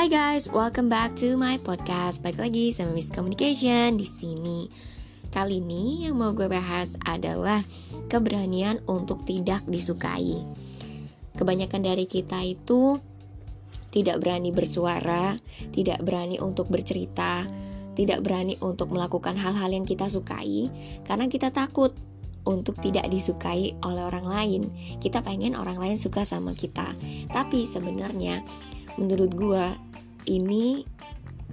Hai guys, welcome back to my podcast. Balik lagi sama Miss Communication di sini. Kali ini yang mau gue bahas adalah keberanian untuk tidak disukai. Kebanyakan dari kita itu tidak berani bersuara, tidak berani untuk bercerita, tidak berani untuk melakukan hal-hal yang kita sukai karena kita takut untuk tidak disukai oleh orang lain. Kita pengen orang lain suka sama kita, tapi sebenarnya menurut gue ini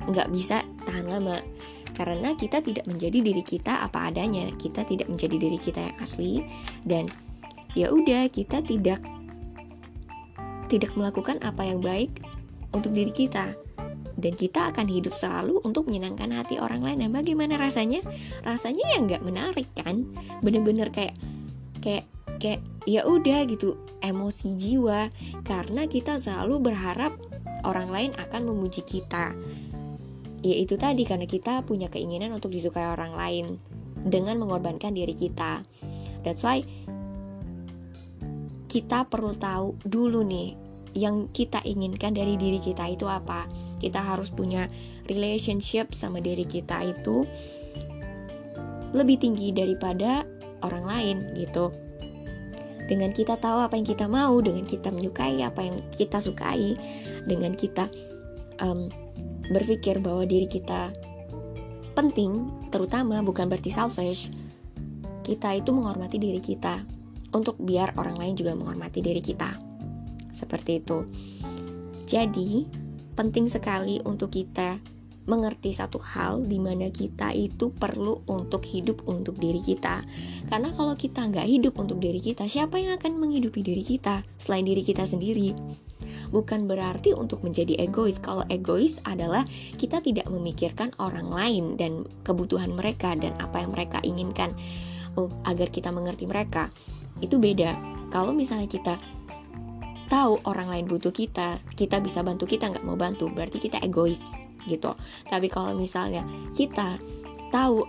nggak bisa tahan lama. Karena kita tidak menjadi diri kita apa adanya. Kita tidak menjadi diri kita yang asli. Dan ya udah kita tidak tidak melakukan apa yang baik untuk diri kita. Dan kita akan hidup selalu untuk menyenangkan hati orang lain. Dan bagaimana rasanya? Rasanya ya nggak menarik kan? Bener-bener kayak kayak kayak ya udah gitu emosi jiwa. Karena kita selalu berharap orang lain akan memuji kita. Ya itu tadi karena kita punya keinginan untuk disukai orang lain dengan mengorbankan diri kita. That's why kita perlu tahu dulu nih yang kita inginkan dari diri kita itu apa. Kita harus punya relationship sama diri kita itu lebih tinggi daripada orang lain gitu dengan kita tahu apa yang kita mau, dengan kita menyukai apa yang kita sukai, dengan kita um, berpikir bahwa diri kita penting, terutama bukan berarti selfish. Kita itu menghormati diri kita untuk biar orang lain juga menghormati diri kita. Seperti itu. Jadi, penting sekali untuk kita mengerti satu hal di mana kita itu perlu untuk hidup untuk diri kita. Karena kalau kita nggak hidup untuk diri kita, siapa yang akan menghidupi diri kita selain diri kita sendiri? Bukan berarti untuk menjadi egois. Kalau egois adalah kita tidak memikirkan orang lain dan kebutuhan mereka dan apa yang mereka inginkan oh, agar kita mengerti mereka. Itu beda. Kalau misalnya kita tahu orang lain butuh kita, kita bisa bantu kita nggak mau bantu, berarti kita egois gitu. Tapi kalau misalnya kita tahu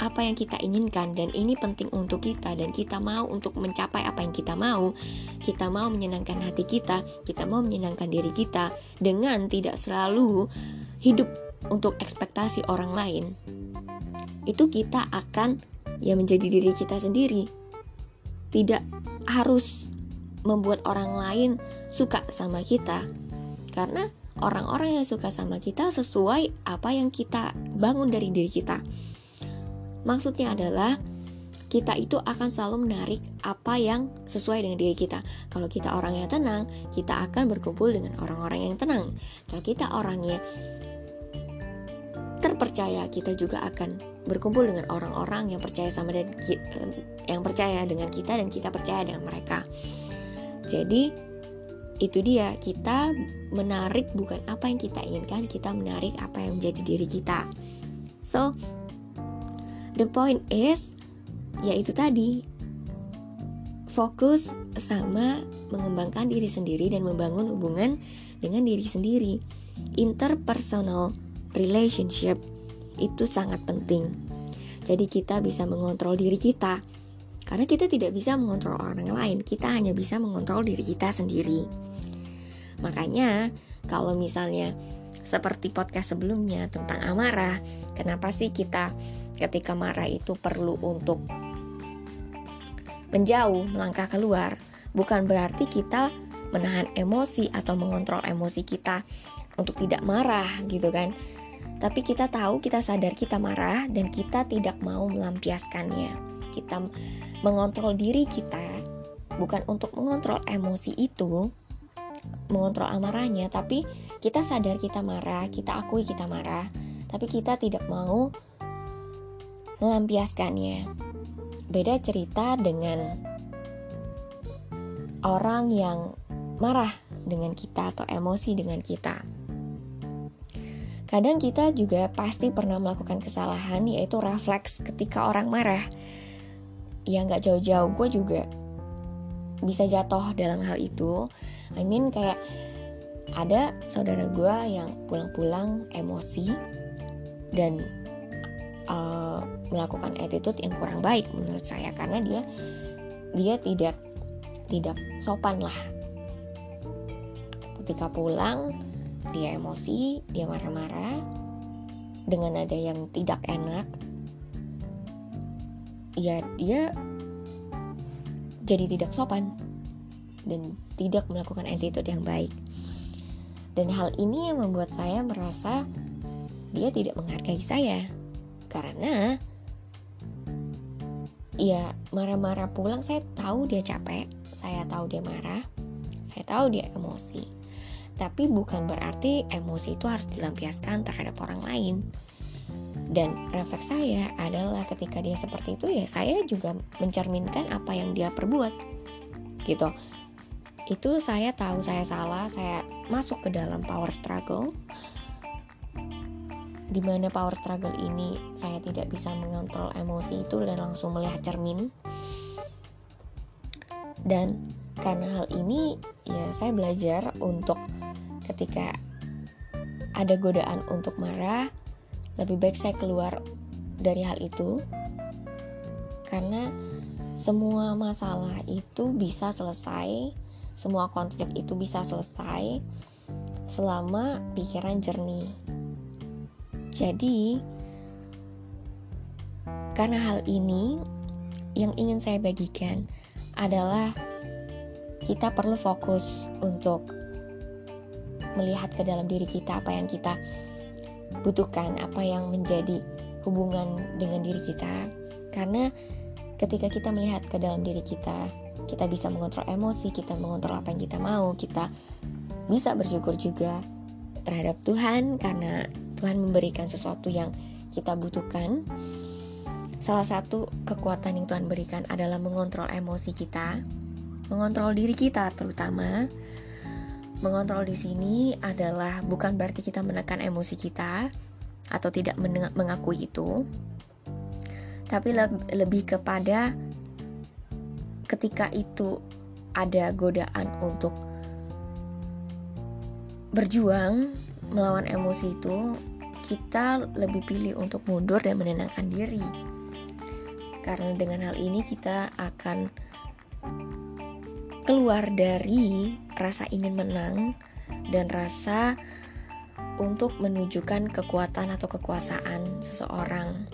apa yang kita inginkan dan ini penting untuk kita dan kita mau untuk mencapai apa yang kita mau kita mau menyenangkan hati kita kita mau menyenangkan diri kita dengan tidak selalu hidup untuk ekspektasi orang lain itu kita akan ya menjadi diri kita sendiri tidak harus membuat orang lain suka sama kita karena orang-orang yang suka sama kita sesuai apa yang kita bangun dari diri kita. Maksudnya adalah kita itu akan selalu menarik apa yang sesuai dengan diri kita. Kalau kita orang yang tenang, kita akan berkumpul dengan orang-orang yang tenang. Kalau kita orangnya terpercaya, kita juga akan berkumpul dengan orang-orang yang percaya sama dan yang percaya dengan kita dan kita percaya dengan mereka. Jadi itu dia kita menarik bukan apa yang kita inginkan kita menarik apa yang menjadi diri kita. So the point is yaitu tadi fokus sama mengembangkan diri sendiri dan membangun hubungan dengan diri sendiri. Interpersonal relationship itu sangat penting. Jadi kita bisa mengontrol diri kita. Karena kita tidak bisa mengontrol orang lain kita hanya bisa mengontrol diri kita sendiri Makanya kalau misalnya seperti podcast sebelumnya tentang amarah, kenapa sih kita ketika marah itu perlu untuk menjauh, melangkah keluar? Bukan berarti kita menahan emosi atau mengontrol emosi kita untuk tidak marah gitu kan. Tapi kita tahu, kita sadar kita marah dan kita tidak mau melampiaskannya. Kita mengontrol diri kita bukan untuk mengontrol emosi itu, mengontrol amarahnya tapi kita sadar kita marah kita akui kita marah tapi kita tidak mau melampiaskannya beda cerita dengan orang yang marah dengan kita atau emosi dengan kita. Kadang kita juga pasti pernah melakukan kesalahan yaitu refleks ketika orang marah. Ya nggak jauh-jauh gue juga bisa jatuh dalam hal itu I mean kayak ada saudara gue yang pulang-pulang emosi dan uh, melakukan attitude yang kurang baik menurut saya karena dia dia tidak tidak sopan lah. Ketika pulang dia emosi dia marah-marah dengan ada yang tidak enak. Ya dia jadi tidak sopan dan tidak melakukan attitude yang baik. Dan hal ini yang membuat saya merasa dia tidak menghargai saya. Karena ya marah-marah pulang saya tahu dia capek saya tahu dia marah saya tahu dia emosi. Tapi bukan berarti emosi itu harus dilampiaskan terhadap orang lain. Dan refleks saya adalah ketika dia seperti itu ya saya juga mencerminkan apa yang dia perbuat. Gitu itu saya tahu saya salah saya masuk ke dalam power struggle. Di mana power struggle ini saya tidak bisa mengontrol emosi itu dan langsung melihat cermin. Dan karena hal ini ya saya belajar untuk ketika ada godaan untuk marah lebih baik saya keluar dari hal itu. Karena semua masalah itu bisa selesai semua konflik itu bisa selesai selama pikiran jernih jadi karena hal ini yang ingin saya bagikan adalah kita perlu fokus untuk melihat ke dalam diri kita apa yang kita butuhkan, apa yang menjadi hubungan dengan diri kita. Karena ketika kita melihat ke dalam diri kita, kita bisa mengontrol emosi, kita mengontrol apa yang kita mau, kita bisa bersyukur juga terhadap Tuhan karena Tuhan memberikan sesuatu yang kita butuhkan. Salah satu kekuatan yang Tuhan berikan adalah mengontrol emosi kita, mengontrol diri kita terutama. Mengontrol di sini adalah bukan berarti kita menekan emosi kita atau tidak mengakui itu, tapi lebih kepada ketika itu ada godaan untuk berjuang melawan emosi itu, kita lebih pilih untuk mundur dan menenangkan diri. Karena dengan hal ini kita akan keluar dari rasa ingin menang dan rasa untuk menunjukkan kekuatan atau kekuasaan seseorang.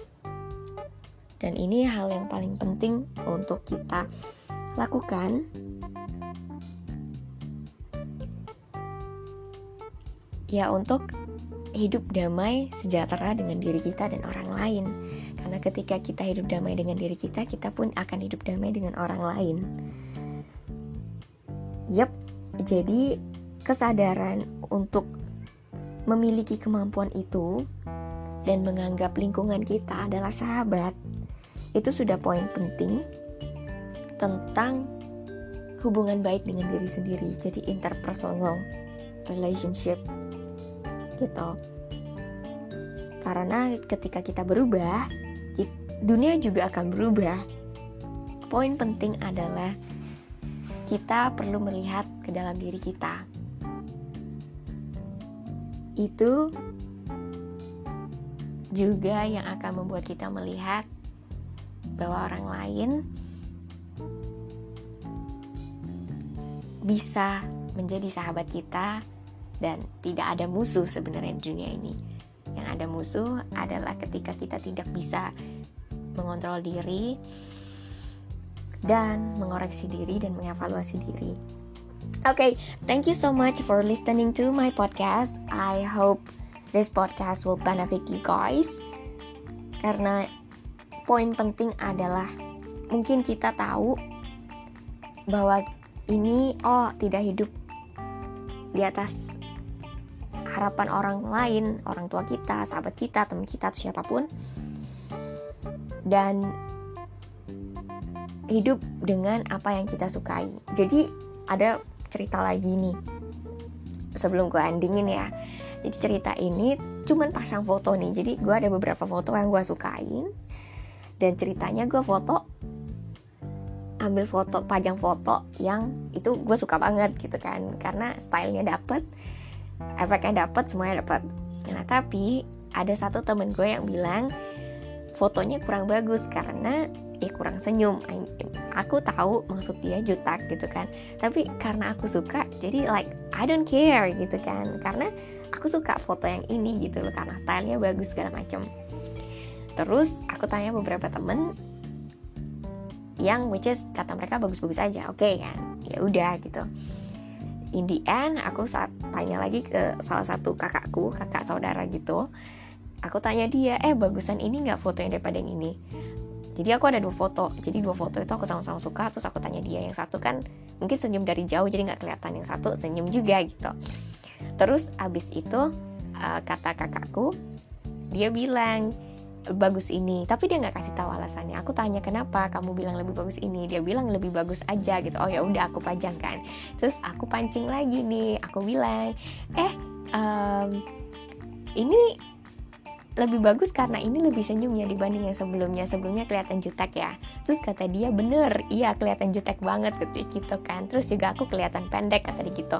Dan ini hal yang paling penting untuk kita lakukan. Ya, untuk hidup damai sejahtera dengan diri kita dan orang lain. Karena ketika kita hidup damai dengan diri kita, kita pun akan hidup damai dengan orang lain. Yep, jadi kesadaran untuk memiliki kemampuan itu dan menganggap lingkungan kita adalah sahabat itu sudah poin penting tentang hubungan baik dengan diri sendiri jadi interpersonal relationship gitu karena ketika kita berubah dunia juga akan berubah poin penting adalah kita perlu melihat ke dalam diri kita. Itu juga yang akan membuat kita melihat bahwa orang lain bisa menjadi sahabat kita dan tidak ada musuh sebenarnya di dunia ini. Yang ada musuh adalah ketika kita tidak bisa mengontrol diri, dan mengoreksi diri dan mengevaluasi diri. Oke, okay, thank you so much for listening to my podcast. I hope this podcast will benefit you guys. Karena poin penting adalah mungkin kita tahu bahwa ini oh tidak hidup di atas harapan orang lain, orang tua kita, sahabat kita, teman kita, atau siapa pun. Dan hidup dengan apa yang kita sukai. Jadi ada cerita lagi nih sebelum gue endingin ya. Jadi cerita ini cuman pasang foto nih. Jadi gue ada beberapa foto yang gue sukain dan ceritanya gue foto ambil foto pajang foto yang itu gue suka banget gitu kan. Karena stylenya dapet efeknya dapet semuanya dapet. Nah tapi ada satu temen gue yang bilang fotonya kurang bagus karena ya kurang senyum. Aku tahu maksud dia jutak gitu kan. Tapi karena aku suka jadi like I don't care gitu kan. Karena aku suka foto yang ini gitu loh karena stylenya bagus segala macam terus aku tanya beberapa temen yang which is kata mereka bagus-bagus aja oke okay, kan? Ya udah gitu. In the end aku saat tanya lagi ke salah satu kakakku kakak saudara gitu aku tanya dia eh bagusan ini nggak fotonya daripada yang ini? Jadi aku ada dua foto. Jadi dua foto itu aku sama-sama suka terus aku tanya dia. Yang satu kan mungkin senyum dari jauh jadi nggak kelihatan. Yang satu senyum juga gitu. Terus abis itu uh, kata kakakku dia bilang bagus ini. Tapi dia nggak kasih tahu alasannya. Aku tanya kenapa kamu bilang lebih bagus ini? Dia bilang lebih bagus aja gitu. Oh ya udah aku pajangkan terus aku pancing lagi nih. Aku bilang eh um, ini lebih bagus karena ini lebih senyum ya dibanding yang sebelumnya. Sebelumnya kelihatan jutek ya. Terus kata dia bener iya kelihatan jutek banget gitu, gitu kan. Terus juga aku kelihatan pendek kata dia gitu.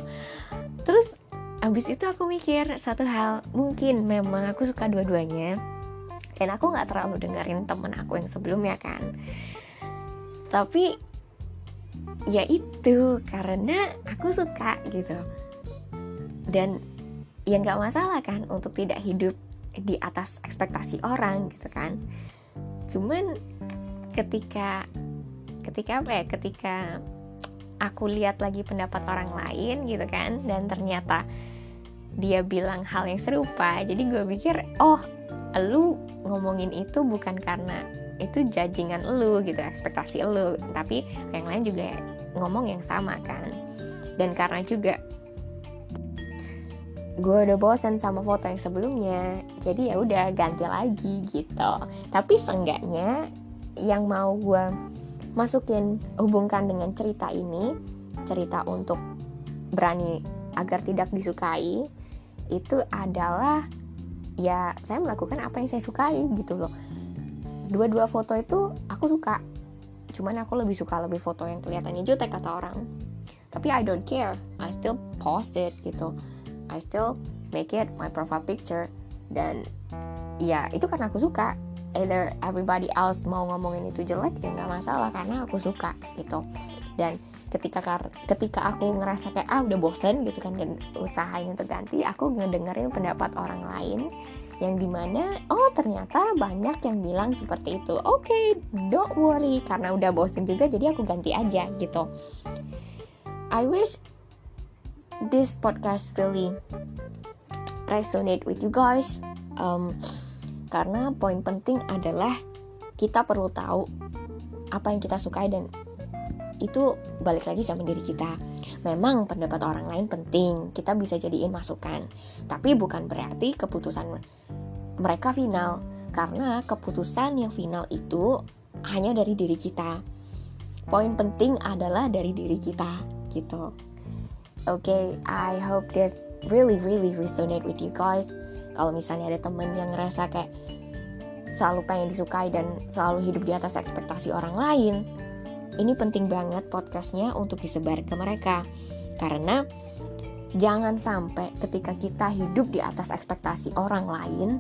Terus abis itu aku mikir satu hal mungkin memang aku suka dua-duanya dan aku nggak terlalu dengerin temen aku yang sebelumnya kan. Tapi ya itu karena aku suka gitu. Dan ya nggak masalah kan untuk tidak hidup di atas ekspektasi orang gitu kan. Cuman ketika ketika apa ya ketika aku lihat lagi pendapat orang lain gitu kan dan ternyata dia bilang hal yang serupa jadi gue pikir oh lu ngomongin itu bukan karena itu judgingan lu gitu ekspektasi lu tapi yang lain juga ngomong yang sama kan. Dan karena juga gue udah bosan sama foto yang sebelumnya jadi ya udah ganti lagi gitu. Tapi seenggaknya yang mau gue masukin hubungkan dengan cerita ini cerita untuk berani agar tidak disukai itu adalah ya saya melakukan apa yang saya sukai gitu loh. Dua-dua foto itu aku suka. Cuman aku lebih suka lebih foto yang kelihatannya jutek kata orang. Tapi I don't care. I still post it gitu. I still make it my profile picture. Dan ya itu karena aku suka. Either everybody else mau ngomongin itu jelek ya nggak masalah karena aku suka gitu. Dan ketika ketika aku ngerasa kayak ah udah bosen gitu kan dan usahain untuk ganti aku ngedengerin pendapat orang lain yang di mana oh ternyata banyak yang bilang seperti itu. Oke okay, don't worry karena udah bosen juga jadi aku ganti aja gitu. I wish this podcast really resonate with you guys um, karena poin penting adalah kita perlu tahu apa yang kita sukai dan itu balik lagi sama diri kita. Memang pendapat orang lain penting, kita bisa jadiin masukan. Tapi bukan berarti keputusan mereka final, karena keputusan yang final itu hanya dari diri kita. Poin penting adalah dari diri kita, gitu. Oke, okay, I hope this really really resonate with you guys. Kalau misalnya ada temen yang ngerasa kayak selalu pengen disukai dan selalu hidup di atas ekspektasi orang lain, ini penting banget podcastnya untuk disebar ke mereka. Karena jangan sampai ketika kita hidup di atas ekspektasi orang lain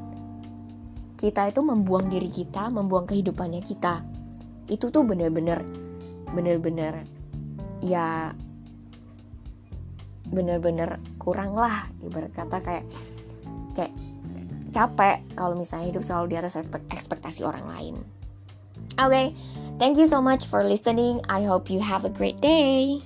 kita itu membuang diri kita membuang kehidupannya kita. Itu tuh bener-bener bener-bener ya bener-bener kurang lah ibarat kata kayak kayak capek kalau misalnya hidup selalu di atas ekspektasi orang lain okay, Thank you so much for listening. I hope you have a great day.